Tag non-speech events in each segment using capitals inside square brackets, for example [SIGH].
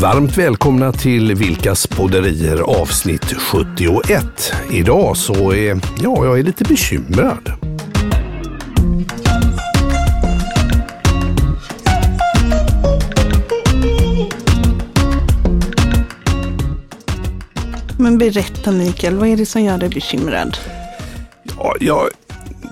Varmt välkomna till Vilkas podderier avsnitt 71. Idag så är ja, jag är lite bekymrad. Men berätta Mikael, vad är det som gör dig bekymrad? Ja, jag,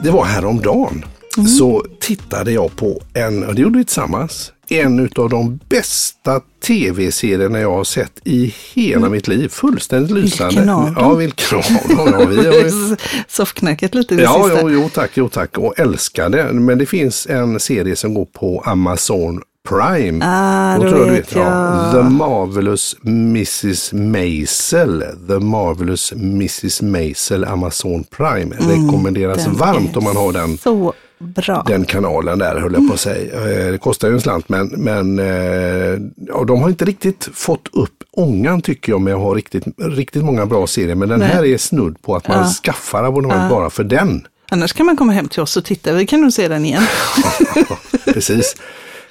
det var häromdagen. Mm. Så tittade jag på en, och det gjorde vi tillsammans, en av de bästa tv-serierna jag har sett i hela mm. mitt liv. Fullständigt lysande. Vilken av dem? Ja, vilken av dem? Vi har... [LAUGHS] Lite det ja, sista. Ja, jo tack, jo tack. Och älskade. Men det finns en serie som går på Amazon Prime. Ah, då, då vet, vet jag. Ja. The Marvelous Mrs Maisel. The Marvelous Mrs Maisel Amazon Prime. Mm, Rekommenderas varmt om man har den. Så bra. Den kanalen där höll jag på att säga. Eh, det kostar ju en slant men, men eh, ja, de har inte riktigt fått upp ångan tycker jag med att ha riktigt, riktigt många bra serier. Men den Nej. här är snudd på att man ja. skaffar abonnemang ja. bara för den. Annars kan man komma hem till oss och titta, vi kan nog se den igen. [LAUGHS] Precis.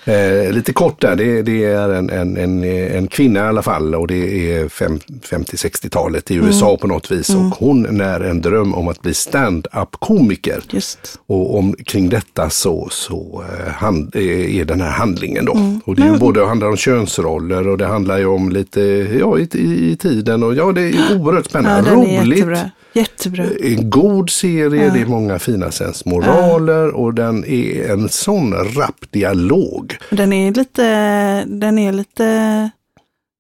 Eh, lite kort där, det, det är en, en, en, en, kvinna i alla fall och det är 50-60-talet i USA mm. på något vis mm. och hon när en dröm om att bli stand-up komiker. Just. Och om, kring detta så, så eh, hand, eh, är den här handlingen då. Mm. Och det är ju både handlar om könsroller och det handlar ju om lite, ja i, i tiden och ja det är oerhört spännande, ja, roligt. Jättebra. Jättebra. En god serie, ja. det är många fina sensmoraler ja. och den är en sån rapp dialog. Den är lite, den är lite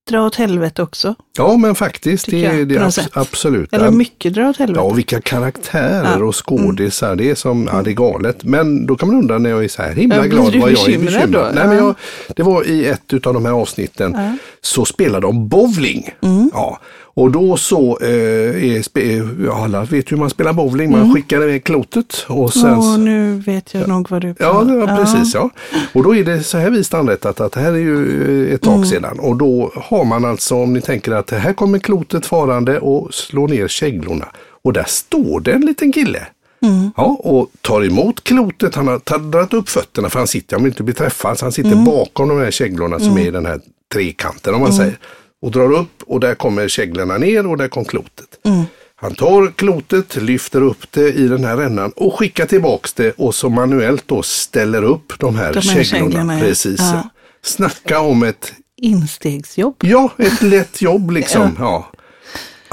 dra åt helvete också. Ja men faktiskt, det, jag, det är absolut. Eller mycket dra åt helvete. Ja, och vilka karaktärer ja. och skådisar. Mm. Det är som, ja det är galet. Men då kan man undra när jag är så här himla ja, glad vad jag är bekymrad. Då? Nej, men jag, det var i ett av de här avsnitten så spelade de bowling. Mm. Ja. Och då så, eh, är, alla vet hur man spelar bowling, man mm. skickar iväg klotet. Och sen, oh, nu vet jag nog vad du pratar Ja, ja, precis. Ja. Och då är det så här vist anrättat att det här är ju ett tag mm. sedan. Och då har man alltså, om ni tänker att här kommer klotet farande och slår ner käglorna. Och där står det en liten kille. Mm. Ja, och tar emot klotet. Han har dragit upp fötterna för han sitter, om inte blir träffad, så han sitter mm. bakom de här käglorna som mm. är i den här trekanten om man mm. säger och drar upp och där kommer käglorna ner och där kom klotet. Mm. Han tar klotet, lyfter upp det i den här rännan och skickar tillbaks det och så manuellt då ställer upp de här, de här käglorna. käglorna. Precis. Ja. Snacka om ett instegsjobb. Ja, ett lätt jobb liksom. [LAUGHS] ja.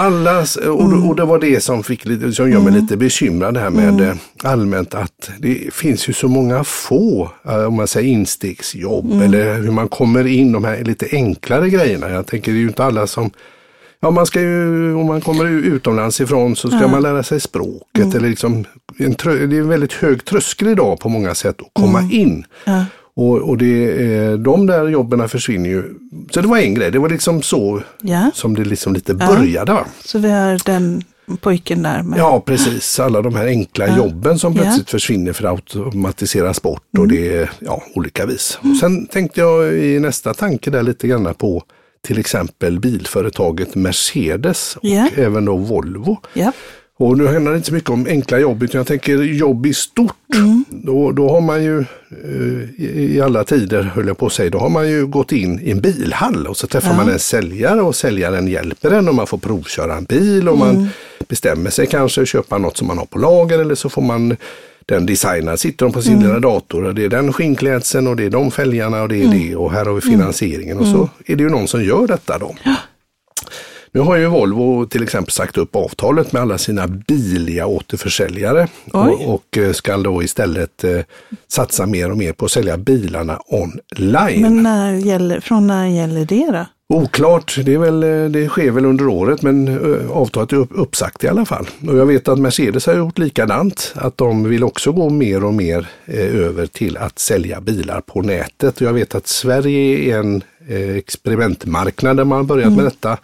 Allas, och, mm. och det var det som, fick lite, som gör mig mm. lite bekymrad här med mm. allmänt att det finns ju så många få, eh, om man säger instegsjobb mm. eller hur man kommer in, de här lite enklare grejerna. Jag tänker det är ju inte alla som Ja, man ska ju, om man kommer utomlands ifrån så ska ja. man lära sig språket. Mm. Eller liksom, det är en väldigt hög tröskel idag på många sätt att komma mm. in. Och, och det, de där jobben försvinner ju. Så det var en grej, det var liksom så ja. som det liksom lite började. Va? Så vi har den pojken där. Med... Ja, precis. Alla de här enkla ja. jobben som plötsligt ja. försvinner för att automatiseras bort och mm. det är ja, olika vis. Mm. Sen tänkte jag i nästa tanke där lite grann på till exempel bilföretaget Mercedes och ja. även då Volvo. Ja. Och nu handlar det inte så mycket om enkla jobb utan jag tänker jobb i stort. Mm. Då, då har man ju eh, i alla tider, höll jag på att säga, då har man ju gått in i en bilhall och så träffar ja. man en säljare och säljaren hjälper en och man får provköra en bil och mm. man bestämmer sig kanske att köpa något som man har på lager eller så får man den designern, sitter de på sin mm. lilla dator och det är den skinnklädseln och det är de fälgarna och det är mm. det och här har vi finansieringen och så mm. är det ju någon som gör detta då. Ja. Nu har ju Volvo till exempel sagt upp avtalet med alla sina biliga återförsäljare och, och, eh, ska då istället eh, satsa mer och mer på att sälja bilarna online. Men när gäller, från när gäller det då? Oklart, det, är väl, eh, det sker väl under året men eh, avtalet är upp, uppsagt i alla fall. Och jag vet att Mercedes har gjort likadant, att de vill också gå mer och mer eh, över till att sälja bilar på nätet. Och jag vet att Sverige är en eh, experimentmarknad där man har börjat mm. med detta.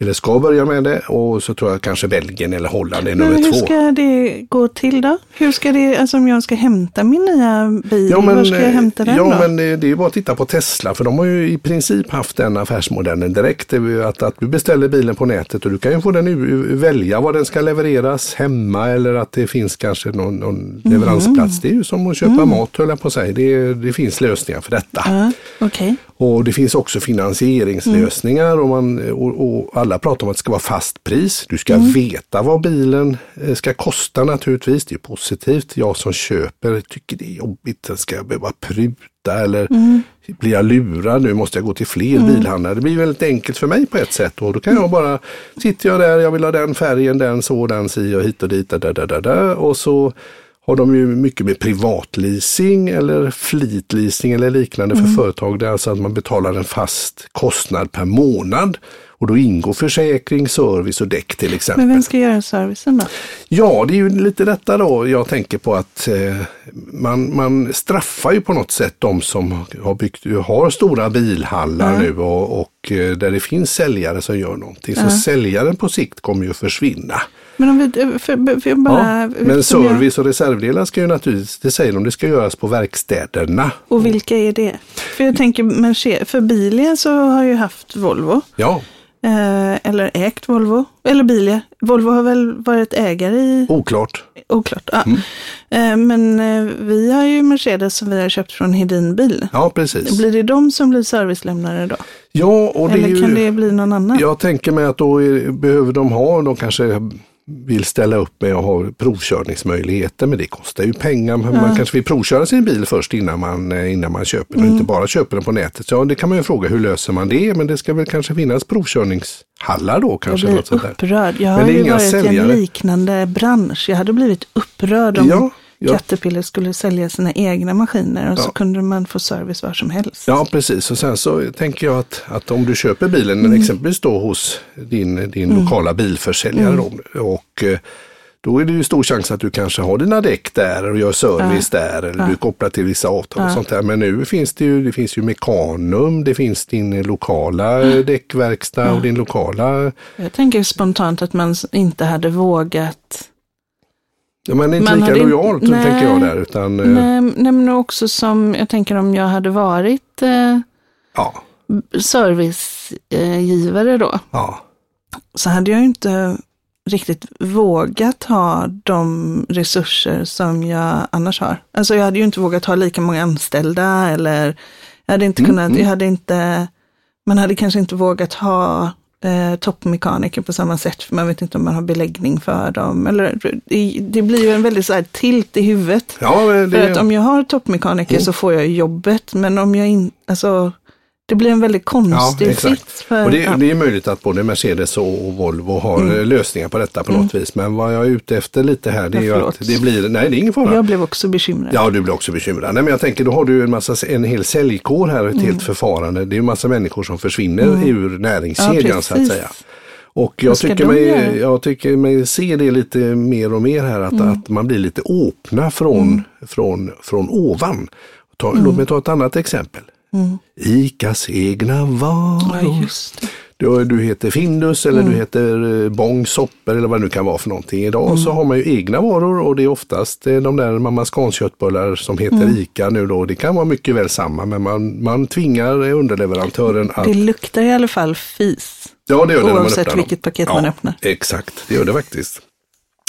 Eller ska börja med det och så tror jag kanske Belgien eller Holland är Men nummer hur två. ska det gå till då? Hur ska det, alltså om jag ska hämta min nya bil, var ska jag hämta den ja, då? men det, det är ju bara att titta på Tesla för de har ju i princip haft den affärsmodellen direkt. Ju att, att du beställer bilen på nätet och du kan ju få den välja var den ska levereras hemma eller att det finns kanske någon, någon Mm. leveransplats. Det är ju som att köpa mat höll jag på att säga. Det, det finns lösningar för detta. Ja, Okej. Och det finns också finansieringslösningar och, man, och, och alla pratar om att det ska vara fast pris. Du ska veta vad bilen eh, ska kosta naturligtvis. Det är positivt. Jag som köper tycker det är jobbigt. Ska jag behöva pruta eller blir jag lurad? Nu måste jag gå till fler bilhandlare. Det blir väldigt enkelt för mig på ett sätt. Och då kan jag bara, sitter jag där, jag vill ha den färgen, den så, den si och hit och dit. Där, där, där, där, och så har de ju mycket med privatleasing eller flitleasing eller liknande för företag. Det är alltså att man betalar en fast kostnad per månad. Och då ingår försäkring, service och däck till exempel. Men vem ska göra servicen då? Ja, det är ju lite detta då jag tänker på att eh, man, man straffar ju på något sätt de som har, byggt, har stora bilhallar nu och, och eh, där det finns säljare som gör någonting. Så säljaren på sikt kommer ju att försvinna. Men om vi, för, för bara... Ja, men jag- service och reservdelar ska ju naturligtvis, det säger de, det ska göras på verkstäderna. Och vilka är det? För jag tänker, Mercedes, för Bilia så har jag ju haft Volvo. Ja, Eh, eller ägt Volvo. Eller Bilia. Volvo har väl varit ägare i, oklart. oklart. Ja. Mm. Eh, men eh, vi har ju Mercedes som vi har köpt från Hedin bil. Ja, precis. Blir det de som blir servicelämnare då? Ja, och det Eller ju, kan det bli någon annan? jag tänker mig att då är, behöver de ha, de kanske vill ställa upp med att ha provkörningsmöjligheter, men det kostar ju pengar. Man kanske vill provköra sin bil först innan man, eh, innan man köper den och inte bara köper den på nätet. Ja, det kan man ju fråga, hur löser man det? Men det ska väl kanske finnas provkörningshallar då jag kanske. blir sånt där. upprörd. Jag har ju varit i en liknande bransch. Jag hade blivit upprörd om Ja, ja. Caterpillar skulle sälja sina egna maskiner och så Ja. kunde man få service var som helst. Ja, precis. Och sen så tänker jag att, att om du köper bilen, men exempelvis då hos din, din lokala bilförsäljare då, och eh, då är det ju stor chans att du kanske har dina däck där och gör service där eller du är kopplad till vissa avtal och sånt där. Men nu finns det ju, det finns ju Mekanum, det finns din lokala eh, däckverkstad och din lokala, Jag tänker spontant att man inte hade vågat ja men inte Man lika hade in- lojalt Nej. tänker jag där utan eh, Nej, nej, men också som, jag tänker om jag hade varit eh, ja, servicegivare då, ja, så hade jag inte riktigt vågat ha de resurser som jag annars har. Alltså jag hade ju inte vågat ha lika många anställda eller jag hade inte Mm, kunnat, jag hade inte, man hade kanske inte vågat ha eh, toppmekaniker på samma sätt, för man vet inte om man har beläggning för dem. Eller, det, det blir ju en väldigt så här tilt i huvudet. ja men För att det, om jag har toppmekaniker Mm. så får jag jobbet, men om jag inte, alltså, det blir en väldigt konstig exakt. sits. För, Och det, ja. det är möjligt att både Mercedes och Volvo har Mm. eh, lösningar på detta på något vis. Men vad jag är ute efter lite här det är Ja, att det blir, nej det är ingen fara. Jag blev också bekymrad. Ja, du blir också bekymrad. Nej, men jag tänker, då har du en, massa, en hel säljkår här, ett Mm. helt förfarande. Det är en massa människor som försvinner ur näringskedjan så att säga. Och jag tycker, mig, göra? jag tycker mig se det lite mer och mer här, att, Mm. att man blir lite öppna från, från, från ovan. Ta, Mm. Låt mig ta ett annat exempel. Icas egna varor. Ja. Du, du heter Findus eller Mm. du heter eh, Bång soppor eller vad det nu kan vara för någonting. Idag Mm. så har man ju egna varor och det är oftast eh, de där Mamma som heter Mm. ICA nu då. Det kan vara mycket väl samma men man, man tvingar eh, underleverantören att... Det luktar i alla fall fis. ja, det gör det när man oavsett öppnar dem. vilket paket man öppnar. Exakt, det gör det faktiskt.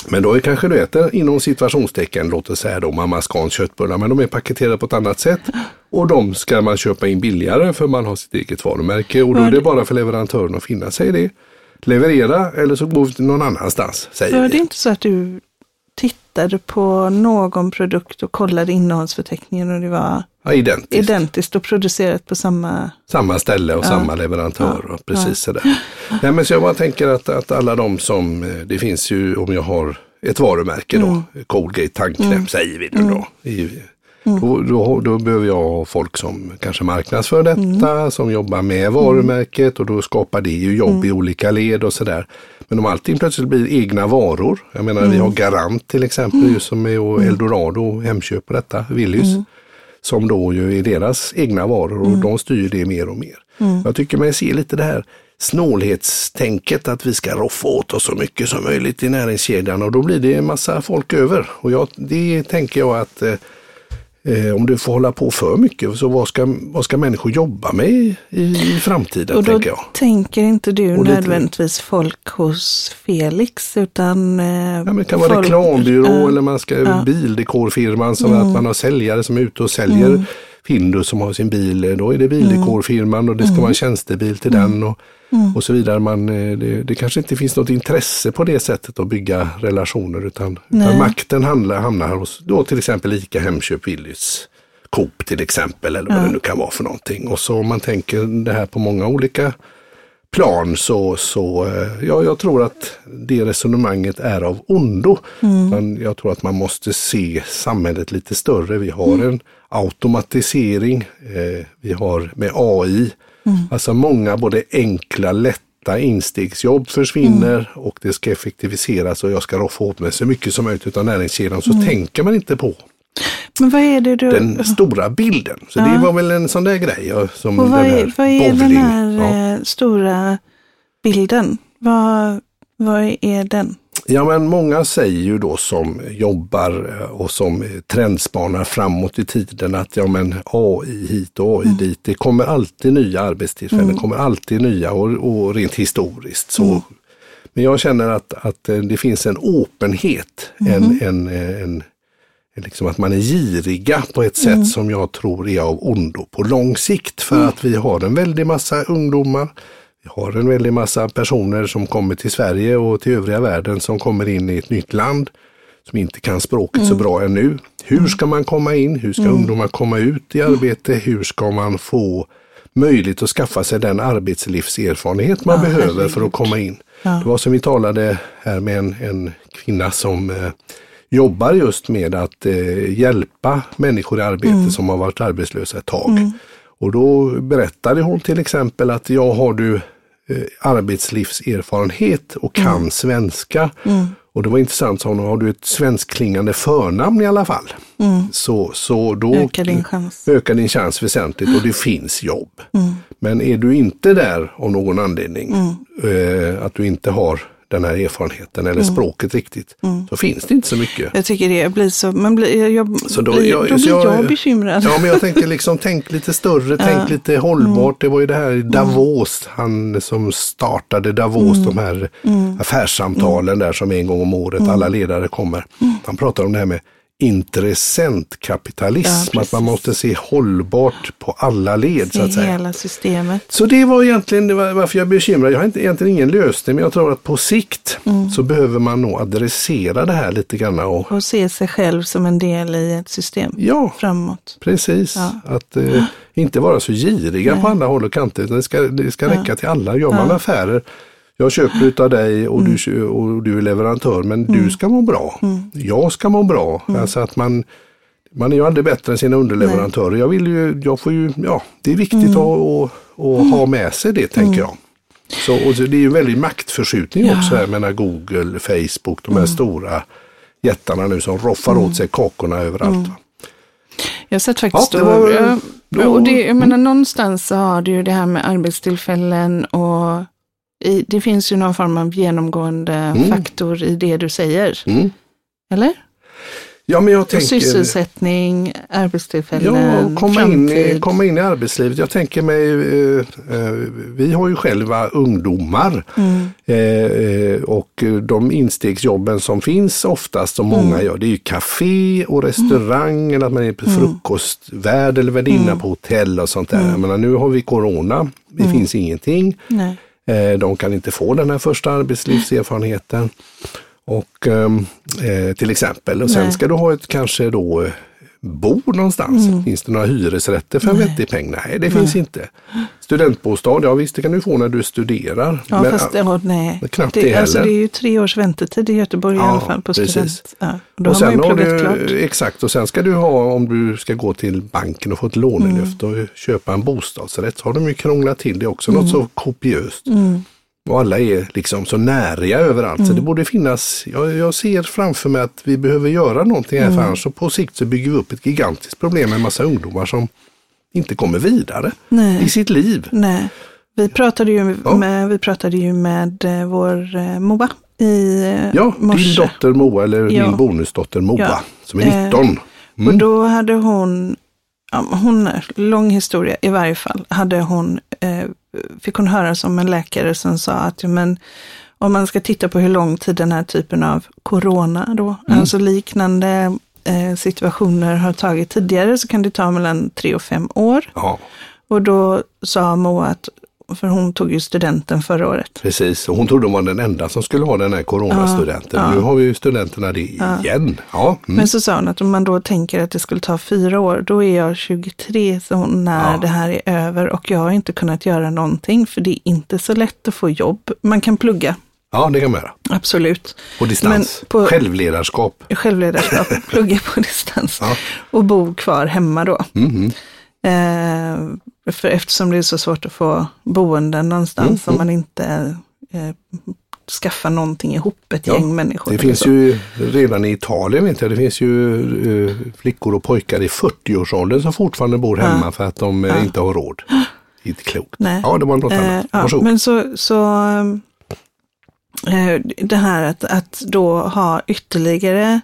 Men då är kanske du äter inom situationstecken, låt oss säga då Mamma Scans köttbullar, men de är paketerade på ett annat sätt. Och de ska man köpa in billigare för man har sitt eget varumärke och då är det bara för leverantören att finna sig i det. Leverera eller så går vi någon annanstans, säger Var det inte så att du tittade på någon produkt och kollade innehållsförteckningen och det var Ja, identiskt. identiskt och producerat på samma... Samma ställe och samma leverantör och precis sådär. Nej, men så jag bara tänker att, att alla de som, eh, det finns ju om jag har ett varumärke då, Colgate tandkräm säger vi nu då. I, Då, då, då behöver jag ha folk som kanske marknadsför detta, som jobbar med varumärket och då skapar det ju jobb i olika led och sådär. Men om allting plötsligt blir egna varor, jag menar vi har Garant till exempel, just som är och Eldorado, Hemköp och detta, Willys som då ju är deras egna varor och de styr det mer och mer. Jag tycker mig se lite det här snålhetstänket att vi ska roffa åt oss så mycket som möjligt i näringskedjan och då blir det en massa folk över. Och jag, det tänker jag att eh, om du får hålla på för mycket, så vad ska, vad ska människor jobba med i, i framtiden? Och då tänker, tänker inte du nödvändigtvis folk hos Felix, utan... Eh, Ja, men det kan vara folk- reklambyrå Ja. eller man ska, Ja. Mm. bildekorfirman, som att man har säljare som är ute och säljer Findus som har sin bil. Då är det bildekorfirman och det ska Mm. vara en tjänstebil till den och, och så vidare. Man, eh, det, det kanske inte finns något intresse på det sättet att bygga relationer utan, utan makten handlar, hamnar hos då till exempel ICA, Hemköp, Willys, Coop till exempel eller vad det nu kan vara för någonting. Och så om man tänker det här på många olika plan så, så eh, ja, jag tror att det resonemanget är av ondo. Men jag tror att man måste se samhället lite större. Vi har en automatisering, eh, vi har med AI, alltså många både enkla, lätta instegsjobb försvinner och det ska effektiviseras och jag ska roffa åt mig så mycket som möjligt av näringskedjan. Så tänker man inte på Men vad är det du... den stora bilden. Så det var väl en sån där grej. ja, Som och vad den är, här vad är den bowling. här Ja. eh, stora bilden? Vad, vad är den? Ja, men många säger ju då som jobbar eh, och som trendspanar framåt i tiden att ja, men AI hit och AI dit. Det kommer alltid nya arbetstillfällen, det kommer alltid nya och, och rent historiskt. Så. Men jag känner att, att eh, det finns en öppenhet, en, en, eh, en, en liksom att man är giriga på ett sätt som jag tror är av ondo på lång sikt. För att vi har en väldig massa ungdomar vi har en väldig massa personer som kommer till Sverige och till övriga världen som kommer in i ett nytt land som inte kan språket så bra ännu. Hur ska man komma in? Hur ska ungdomar komma ut i arbete? Hur ska man få möjlighet att skaffa sig den arbetslivserfarenhet man Ja, behöver för att komma in? Ja. Det var som vi talade här med en, en kvinna som eh, jobbar just med att eh, hjälpa människor i arbete som har varit arbetslösa ett tag. Och då berättade hon till exempel att jag har du eh, arbetslivserfarenhet och kan svenska. Och det var intressant, sa hon, har du ett svenskklingande förnamn i alla fall? Så, så då Ökar din chans. ökar din chans väsentligt och det finns jobb. Men är du inte där av någon anledning, eh, att du inte har den här erfarenheten eller språket riktigt, så finns det inte så mycket. Jag tycker det blir så, man blir, jag, Så då- blir, jag- då blir jag, jag- bekymrad. Ja, men jag tänker liksom, [LAUGHS] tänk lite större, tänk lite hållbart. Det var ju det här i Davos, han som startade Davos, de här affärssamtalen där som en gång om året alla ledare kommer. Han pratar om det här med intressentkapitalism, Ja, att man måste se hållbart på alla led så I att säga. hela systemet. Så det var egentligen det var varför jag är bekymrad. Jag har inte, egentligen ingen lösning, men jag tror att på sikt så behöver man nog adressera det här lite grann. Och, Och se sig själv som en del i ett system ja, framåt. Precis, Ja. att eh, inte vara så giriga på alla håll och kanter. Utan det ska, det ska räcka till alla. Gör man affärer, jag köper utav dig och, du, kö- och du är leverantör, men du ska må bra. Jag ska må bra. Alltså att man, man är ju aldrig bättre än sina underleverantörer. Jag vill ju, jag får ju, ja, det är viktigt att, att, att ha med sig det tänker jag. Så, och det är ju väldigt maktförskjutning Ja. också här mellan Google, Facebook, de här stora jättarna nu som roffar åt sig kakorna överallt. Jag har sett faktiskt, Ja, det var- då- och det, jag menar någonstans så har du ju det här med arbetstillfällen och det finns ju någon form av genomgående faktor i det du säger. Mm. Eller? Ja, men jag Och tänker... Sysselsättning, arbetstillfällen, Ja, komma in, i, framtid. komma in i arbetslivet. Jag tänker mig, eh, eh, vi har ju själva ungdomar Mm. eh, och de instegsjobben som finns oftast, som Mm. många gör, det är ju café och restaurang eller att man är på Mm. frukostvärd eller värdinna på hotell och sånt där. Jag menar, nu har vi corona, det Mm. finns ingenting. Nej. Eh, De kan inte få den här första arbetslivserfarenheten. Och, ehm, eh, till exempel. Och sen Nej. ska du ha ett kanske då eh, bo någonstans. Finns det några hyresrätter för en vettig peng? Nej, det finns inte. Studentbostad, ja visst det kan du få när du studerar. Ja, Men, fast det, nej. knappt det, det alltså, heller. det är ju tre års väntetid i Göteborg i Ja, alla fall på precis. student. Ja, då och har man sen ju har pluggat du, klart. exakt, och sen ska du ha om du ska gå till banken och få ett lånelöfte Mm. och köpa en bostadsrätt så har de ju krånglat till det också, Mm. något så kopiöst. Och alla är liksom så näriga överallt. Mm. Så det borde finnas, jag, jag ser framför mig att vi behöver göra någonting Mm. här för annars så på sikt så bygger vi upp ett gigantiskt problem med en massa ungdomar som inte kommer vidare Nej. i sitt liv. Nej. Vi pratade ju, Ja. med, vi pratade ju med eh, vår eh, Moa i eh, Ja, din morse. dotter Moa, eller Ja. din bonusdotter Moa, Ja. som är 19. Och Mm. då hade hon, hon, lång historia i varje fall, hade hon, eh, fick hon höra som en läkare som sa att ja, men, om man ska titta på hur lång tid den här typen av corona då, Mm. alltså liknande eh, situationer har tagit tidigare så kan det ta mellan tre och fem år. Ja, Och då sa Moa att, för hon tog ju studenten förra året. precis. Och hon trodde hon var den enda som skulle ha den här coronastudenten. Ja, ja. Nu har vi ju studenterna det igen. Ja, mm. Men så sa hon att om man då tänker att det skulle ta fyra år, då är jag 23 så hon, när Ja. det här är över och jag har inte kunnat göra någonting för det är inte så lätt att få jobb. Man kan plugga, ja det kan man göra. absolut. På distans. På- Självledarskap. Självledarskap, [LAUGHS] plugga på distans Ja. och bo kvar hemma då. Mhm. Eh, för eftersom det är så svårt att få boenden någonstans Mm, om man inte eh, skaffar någonting ihop, ett Ja, gäng människor. Det eller finns så. ju redan i Italien, vet jag, det finns ju eh, flickor och pojkar i 40-årsåldern som fortfarande bor hemma för att de eh, inte har råd. [GASPS] Inte klokt. Nej. Ja, det var något Eh, annat. ja, Varsågod. men så, så eh, det här att, att då ha ytterligare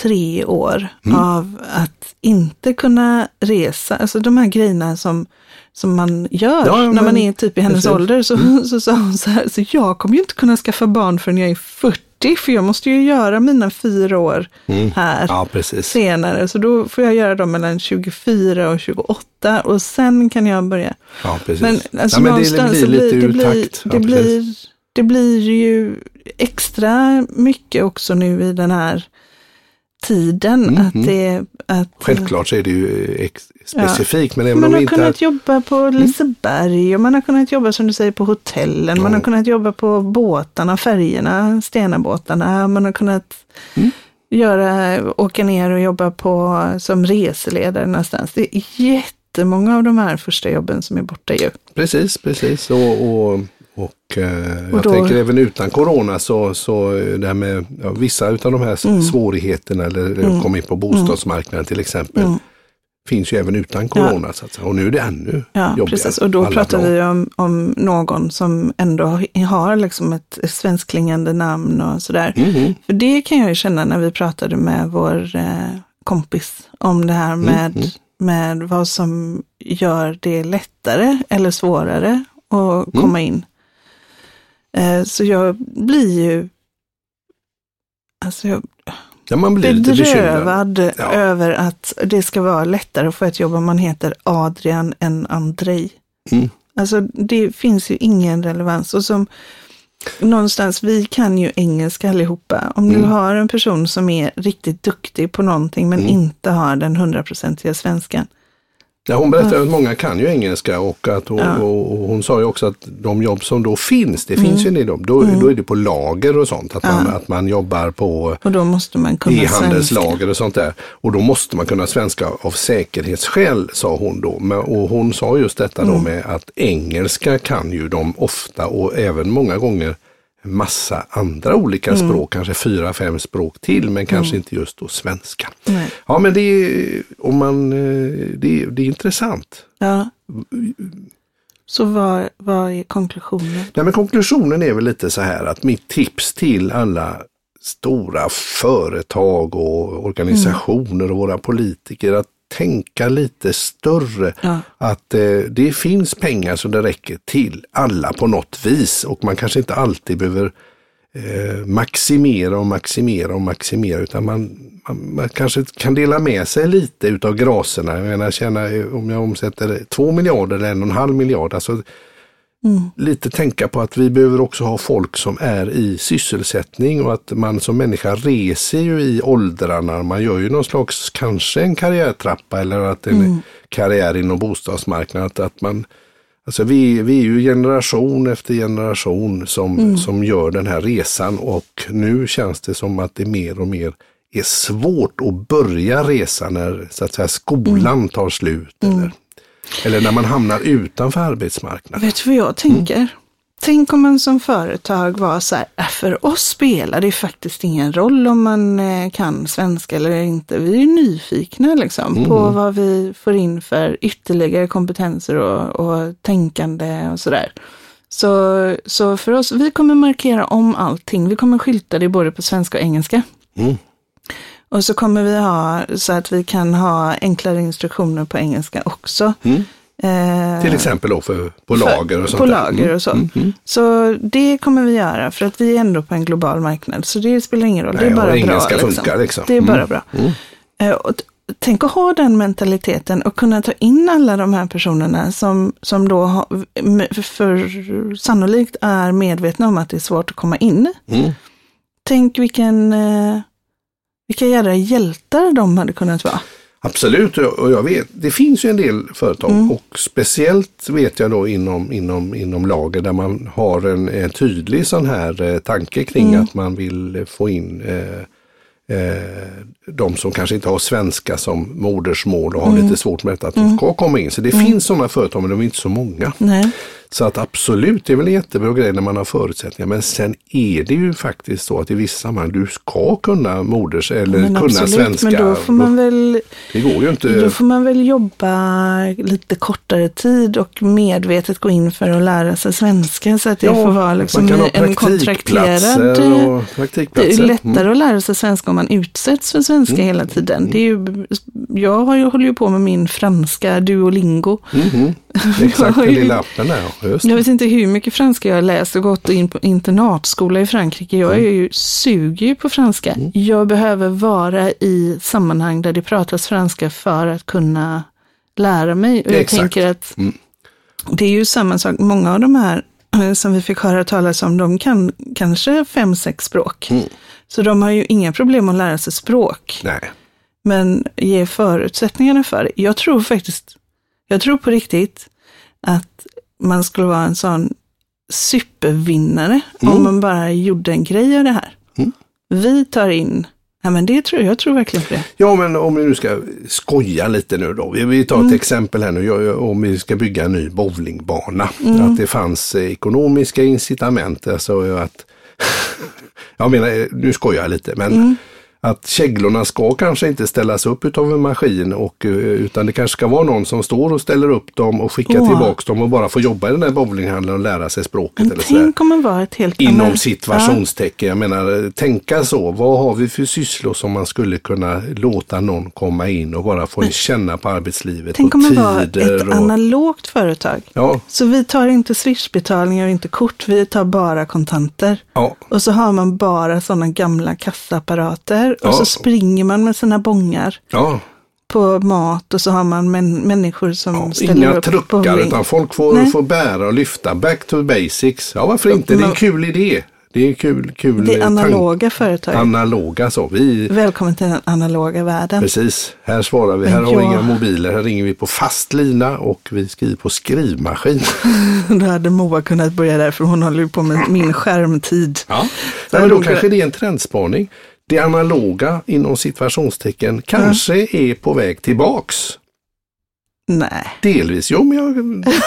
tre år Mm. av att inte kunna resa, alltså de här grejerna som, som man gör Ja, när men man är typ i hennes precis. Mm. ålder. Så, så sa hon så här, så jag kommer ju inte kunna skaffa barn förrän jag är 40, för jag måste ju göra mina fyra år här Mm. Ja, precis. senare. Så då får jag göra dem mellan 24 och 28 och sen kan jag börja. Ja, precis. Men, alltså ja, men det blir så lite det ur blir, takt. Det, Ja, blir, det blir ju extra mycket också nu i den här tiden. Mm, att mm. det, att, Självklart så är det ju ex- specifikt, men även Man har kunnat jobba på Liseberg och man har kunnat jobba som du säger på hotellen. Man Ja. har kunnat jobba på båtarna, färgerna, Stenabåtarna. Man har kunnat Mm. göra, åka ner och jobba på, som reseledare någonstans. Det är jättemånga av de här första jobben som är borta ju. Precis, precis. Och, och, och, eh, jag Och då- tänker även utan corona så, så eh, det här med ja, vissa av de här Mm. svårigheterna eller mm. komma in på bostadsmarknaden till exempel. Mm. Finns ju även utan corona så att. Och nu är det ännu Ja, jobbigare. precis. Och då pratar bra. vi om, om någon som ändå har- liksom ett svenskklingande namn och sådär. Mhm. För det kan jag ju känna när vi pratade med vår eh, kompis om det här med, mm. med vad som gör det lättare eller svårare att Mm. komma in. Eh, så jag blir ju alltså jag Ja, man blir bedrövad Ja. över att det ska vara lättare att få ett jobb om man heter Adrian än Andrei. Mm. Alltså det finns ju ingen relevans. Och som någonstans, vi kan ju engelska allihopa. Om du Mm. har en person som är riktigt duktig på någonting men Mm. inte har den hundraprocentiga svenskan. Ja, hon berättade att många kan ju engelska och, att hon, Ja. och, och hon sa ju också att de jobb som då finns, det finns ju en del jobb, då, då är det på lager och sånt. Att, man, att man jobbar på Och då måste man kunna svenska. e-handelslager och sånt där. Och då måste man kunna svenska av säkerhetsskäl, sa hon då. Men, och hon sa just detta Mm. då med att engelska kan ju de ofta och även många gånger massa andra olika Mm. språk, kanske fyra, fem språk till, men kanske inte just då svenska. Nej. Ja, men det är, om man, eh, det, är- det är intressant. Ja. Så vad, vad är konklusionen? Nej, men konklusionen är väl lite så här att mitt tips till alla stora företag och organisationer och våra politiker att tänka lite större. Ja. Att eh, det finns pengar så det räcker till alla på något vis och man kanske inte alltid behöver eh, maximera och maximera och maximera utan man, man, man kanske kan dela med sig lite utav graserna. Jag menar, tjäna, eh, om jag omsätter två miljarder eller en och en halv miljard. Alltså, lite tänka på att vi behöver också ha folk som är i sysselsättning och att man som människa reser ju i åldrarna. Man gör ju någon slags, kanske en karriärtrappa eller att en karriär inom bostadsmarknaden. Att, att man, alltså vi, vi är ju generation efter generation som, som gör den här resan och nu känns det som att det mer och mer är svårt att börja resa när så att säga, skolan tar slut. Eller, eller när man hamnar utanför arbetsmarknaden. Vet du vad jag tänker? Tänk om man som företag var så här, "Äh, för oss spelar det faktiskt ingen roll om man eh, kan svenska eller inte. Vi är ju nyfikna liksom på vad vi får in för ytterligare kompetenser och, och tänkande och sådär. Så, så för oss, vi kommer markera om allting. Vi kommer skylta det både på svenska och engelska. Mm. Och så kommer vi ha så att vi kan ha enklare instruktioner på engelska också. Mm. Eh, Till exempel då för, på för- lager och sånt På där. lager Mm. och så. Så det kommer vi göra för att vi är ändå på en global marknad. Så det spelar ingen roll. Nej, det är bara bra. liksom. funkar, liksom. Det är bara Mm. bra. Eh, och tänk att ha den mentaliteten och kunna ta in alla de här personerna som, som då har, m- för, sannolikt är medvetna om att det är svårt att komma in. Mm. Tänk vilken, eh, vilka jädra hjältar de hade kunnat vara. Absolut, och jag vet, det finns ju en del företag Mm. och speciellt vet jag då inom, inom, inom lager där man har en, en tydlig sån här eh, tanke kring Mm. att man vill få in eh, eh, de som kanske inte har svenska som modersmål och har Mm. lite svårt med detta, att de ska komma in. Så det finns sådana företag men de är inte så många. Nej. Så att absolut, det är väl en jättebra grej när man har förutsättningar. Men sen är det ju faktiskt så att i vissa sammanhang du ska kunna moders eller Men kunna absolut, svenska. men då får man väl Det går ju inte. Då får man väl jobba lite kortare tid och medvetet gå in för att lära sig svenska så att det får vara liksom en kontrakterad... och Det praktikplatser. är ju lättare Mm. att lära sig svenska om man utsätts för svenska hela tiden. Det är ju, jag har ju, håller ju på med min franska Duolingo. Mhm. [LAUGHS] Exakt, den lilla appen där. Just. Jag vet inte hur mycket franska jag har läst och gått in på internatskola i Frankrike. Jag är ju, suger ju på franska. Jag behöver vara i sammanhang där det pratas franska för att kunna lära mig. Och jag Exakt. tänker att Mm. det är ju samma sak. Många av de här eh, som vi fick höra talas om, de kan kanske fem, sex språk. Mm. Så de har ju inga problem att lära sig språk. Nej. Men ge förutsättningarna för det. Jag tror faktiskt, jag tror på riktigt att man skulle vara en sån supervinnare Mm. om man bara gjorde en grej av det här. Mm. Vi tar in, ja men det tror jag, jag tror verkligen på det. Ja, men om vi nu ska skoja lite nu då. Vi, tar ett Mm. exempel här nu. Om vi ska bygga en ny bowlingbana. Mm. Att det fanns eh, ekonomiska incitament. Alltså att, [LAUGHS] jag menar, eh, nu skojar jag lite, men Mm. Att käglorna ska kanske inte ställas upp utav en maskin och, eh, utan det kanske ska vara någon som står och ställer upp dem och skickar Åh. tillbaks dem och bara får jobba i den där bowlinghallen och lära sig språket. Men eller tänk om man var ett helt Inom situationstecken. Jag menar, tänka så. Vad har vi för sysslor som man skulle kunna låta någon komma in och bara få känna på arbetslivet Tänk och om man var tider. ett och, analogt företag. ja, Så vi tar inte swishbetalningar och inte kort, vi tar bara kontanter. ja, Och så har man bara sådana gamla kassaapparater och Ja. så springer man med sina bångar ja. på mat och så har man män, människor som ja. ställer Inga upp truckar bowling. utan folk får, Nej. får bära och lyfta. Back to basics. Ja, varför inte? Det är en kul idé. Det är kul, kul Det är analoga företag. Analoga så. Vi, Välkommen till den analoga världen. Precis, här svarar vi. Men Här har vi inga mobiler. Här ringer vi på fast lina och vi skriver på skrivmaskin. [LAUGHS] Då hade Moa kunnat börja där för hon håller ju på med min skärmtid. Ja. Nej, men då kanske det är en trendspaning. Det analoga inom situationstecken kanske är på väg tillbaks. Nej. Delvis, jo men jag,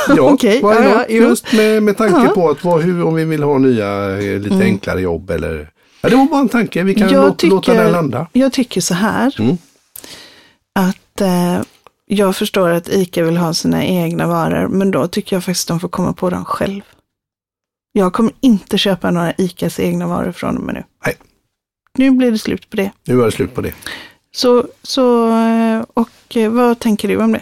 [LAUGHS] ja, why ja, ja, just med, med tanke Ja. på att vad, hur, om vi vill ha nya eh, lite enklare jobb eller Ja, det var bara en tanke, vi kan låta, låta tycker- den landa. Jag tycker så här. Mm. Att eh, jag förstår att ICA vill ha sina egna varor, men då tycker jag faktiskt att de får komma på dem själv. Jag kommer inte köpa några ICAs egna varor från och med nu. Nej. Nu blir det slut på det. Nu var det slut på det. Så, så eh, och eh, vad tänker du om det?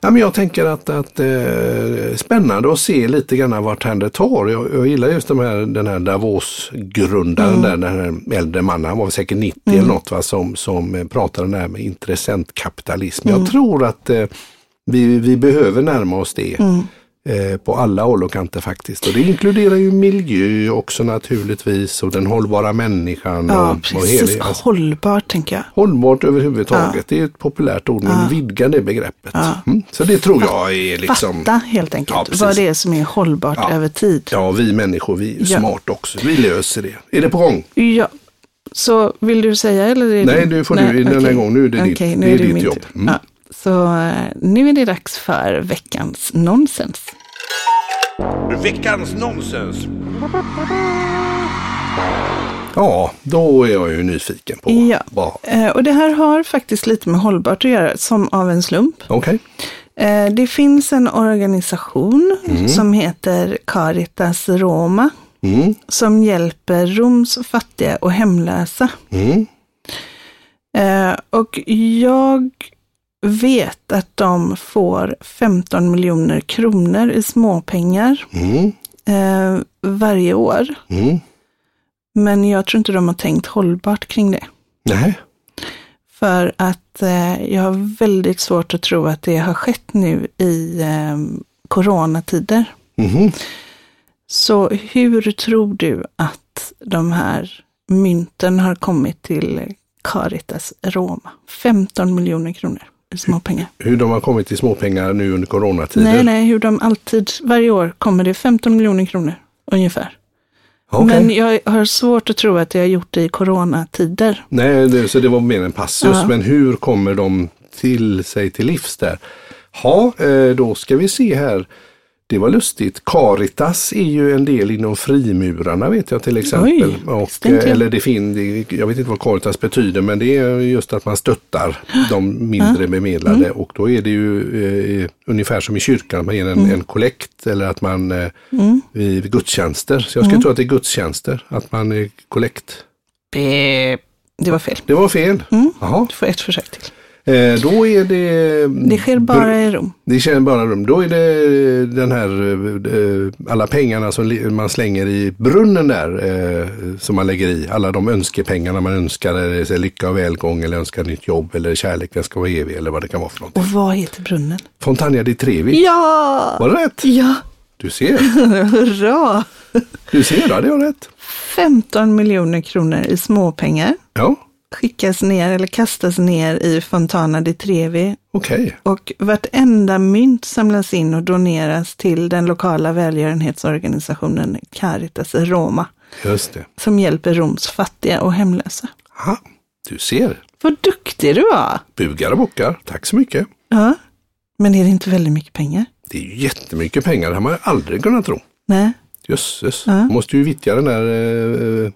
Ja, men jag tänker att, att eh, spännande att se lite grann vart hän det tar. Jag, jag gillar just de här, den här Davos-grundaren där, den här äldre mannen, han var säkert 90 eller något, va, som, som eh, pratade där med intressentkapitalism. Jag tror att eh, vi, vi behöver närma oss det. Eh, på alla håll och kanter faktiskt. Och det inkluderar ju miljö också naturligtvis och den hållbara människan. Ja, och, och precis. hela, alltså, Hållbart tänker jag. Hållbart överhuvudtaget, det är ett populärt ord, men vidga det begreppet. Mm. Så det tror jag är liksom, Fatta helt enkelt Ja, precis. vad det är som är hållbart Ja. över tid. ja vi människor, vi är ju Ja. smart också. Vi löser det. Är det på gång? Ja. Så vill du säga eller? Är Nej, det- nu får du den här okej. gången. Nu är det ditt- Okej, nu det är det ditt jobb. Mm. Ja. Så eh, nu är det dags för veckans nonsens. Veckans nonsens. Ja, då är jag ju nyfiken på Ja. vad... Eh, Och det här har faktiskt lite med hållbart att göra, som av en slump. Okej. Eh, Det finns en organisation som heter Caritas Roma, Mm. som hjälper Roms fattiga och hemlösa. Mm. Eh, Och jag vet att de får 15 miljoner kronor i småpengar Mm. eh, varje år. Mm. Men jag tror inte de har tänkt hållbart kring det. Nej. För att eh, jag har väldigt svårt att tro att det har skett nu i eh, coronatider. Mhm. Så hur tror du att de här mynten har kommit till Caritas Roma? 15 miljoner kronor småpengar. Hur de har kommit till småpengar nu under coronatider? Nej, nej, hur de alltid, varje år kommer det 15 miljoner kronor ungefär. Okej. Men jag har svårt att tro att det har gjort det i coronatider. Nej, det, så det var mer en passus. Ja. Men hur kommer de till sig till livs där? Ja, eh, då ska vi se här. Det var lustigt. Caritas är ju en del inom frimurarna vet jag till exempel. Oj, och, eller det fin, jag vet inte vad Caritas betyder men det är just att man stöttar de mindre bemedlade Mm. och då är det ju eh, ungefär som i kyrkan, man ger en, Mm. en kollekt eller att man eh, vid, vid gudstjänster. Så jag skulle Mm. tro att det är gudstjänster, att man är kollekt. Det, det var fel. Det var fel. Mm. Du får ett försök till. Eh, då är det... Det sker bara i Rom. Det sker bara rum. Då är det den här, eh, alla pengarna som man slänger i brunnen där, eh, som man lägger i. Alla de önskepengarna man önskar, lycka och välgång eller önskar nytt jobb eller kärlek, den ska vara evig eller vad det kan vara för något. Och vad heter brunnen? Fontania di Trevi. Ja! Var det rätt? Ja! Du ser, [LAUGHS] Hurra! du ser, ja, det var rätt. 15 miljoner kronor i småpengar Ja, skickas ner eller kastas ner i Fontana di Trevi okej. och vartenda mynt samlas in och doneras till den lokala välgörenhetsorganisationen Caritas Roma Just det. som hjälper Roms fattiga och hemlösa. Aha, du ser. Vad duktig du var! Bugar och bockar. Tack så mycket. Ja, men är det inte väldigt mycket pengar? Det är ju jättemycket pengar, det har man ju aldrig kunnat tro. Nej, Jösses, Ja. måste ju vittja den där eh,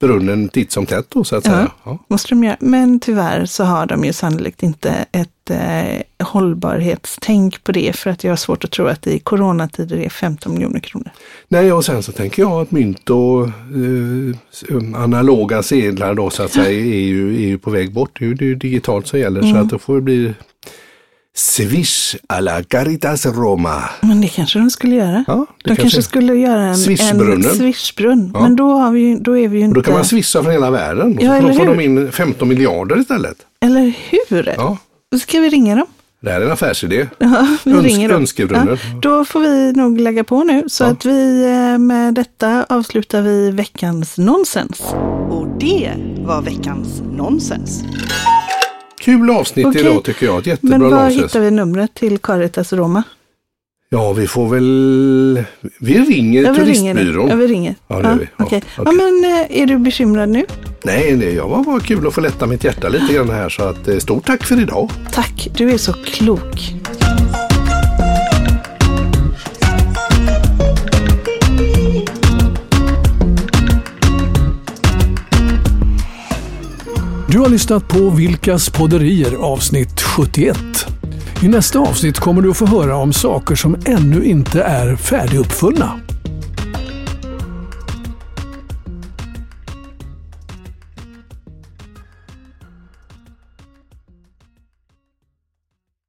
brunnen titt som tätt då så att Ja. säga. Ja. måste de göra. Men tyvärr så har de ju sannolikt inte ett eh, hållbarhetstänk på det för att jag har svårt att tro att det i coronatider är 15 miljoner kronor. Nej, och sen så tänker jag att mynt och eh, analoga sedlar då så att säga är ju, är ju på väg bort. Det är ju det är ju digitalt som gäller Mm. så att då får det bli Swish alla Caritas Roma. Men det kanske de skulle göra. Ja, det de kanske, skulle göra en, swishbrunn. Ja. Men då, har vi, då är vi ju inte... då kan man swisha från hela världen. Och Ja, så får hur? de in 15 miljarder istället. Eller hur? Ja, Då ska vi ringa dem. det här är en affärsidé. [LAUGHS] Ja, vi Öns- ringer dem. Ja, då får vi nog lägga på nu. Så Ja. att vi eh, med detta avslutar vi veckans nonsens. Och det var veckans nonsens. Kul avsnitt Okej. idag tycker jag. Ett jättebra Men var nonsens. hittar vi numret till Caritas Roma? Ja, vi får väl... Vi ringer Ja, vi ringer turistbyrån. Ja, vi ringer. Ja, det gör vi. Ja, okej. ja, men eh, är du bekymrad nu? Nej, det jag var bara kul att få lätta mitt hjärta lite grann här. Så att, eh, stort tack för idag. Tack, du är så klok. Du har lyssnat på Vilkas podderier avsnitt 71. I nästa avsnitt kommer du att få höra om saker som ännu inte är färdiguppfunna.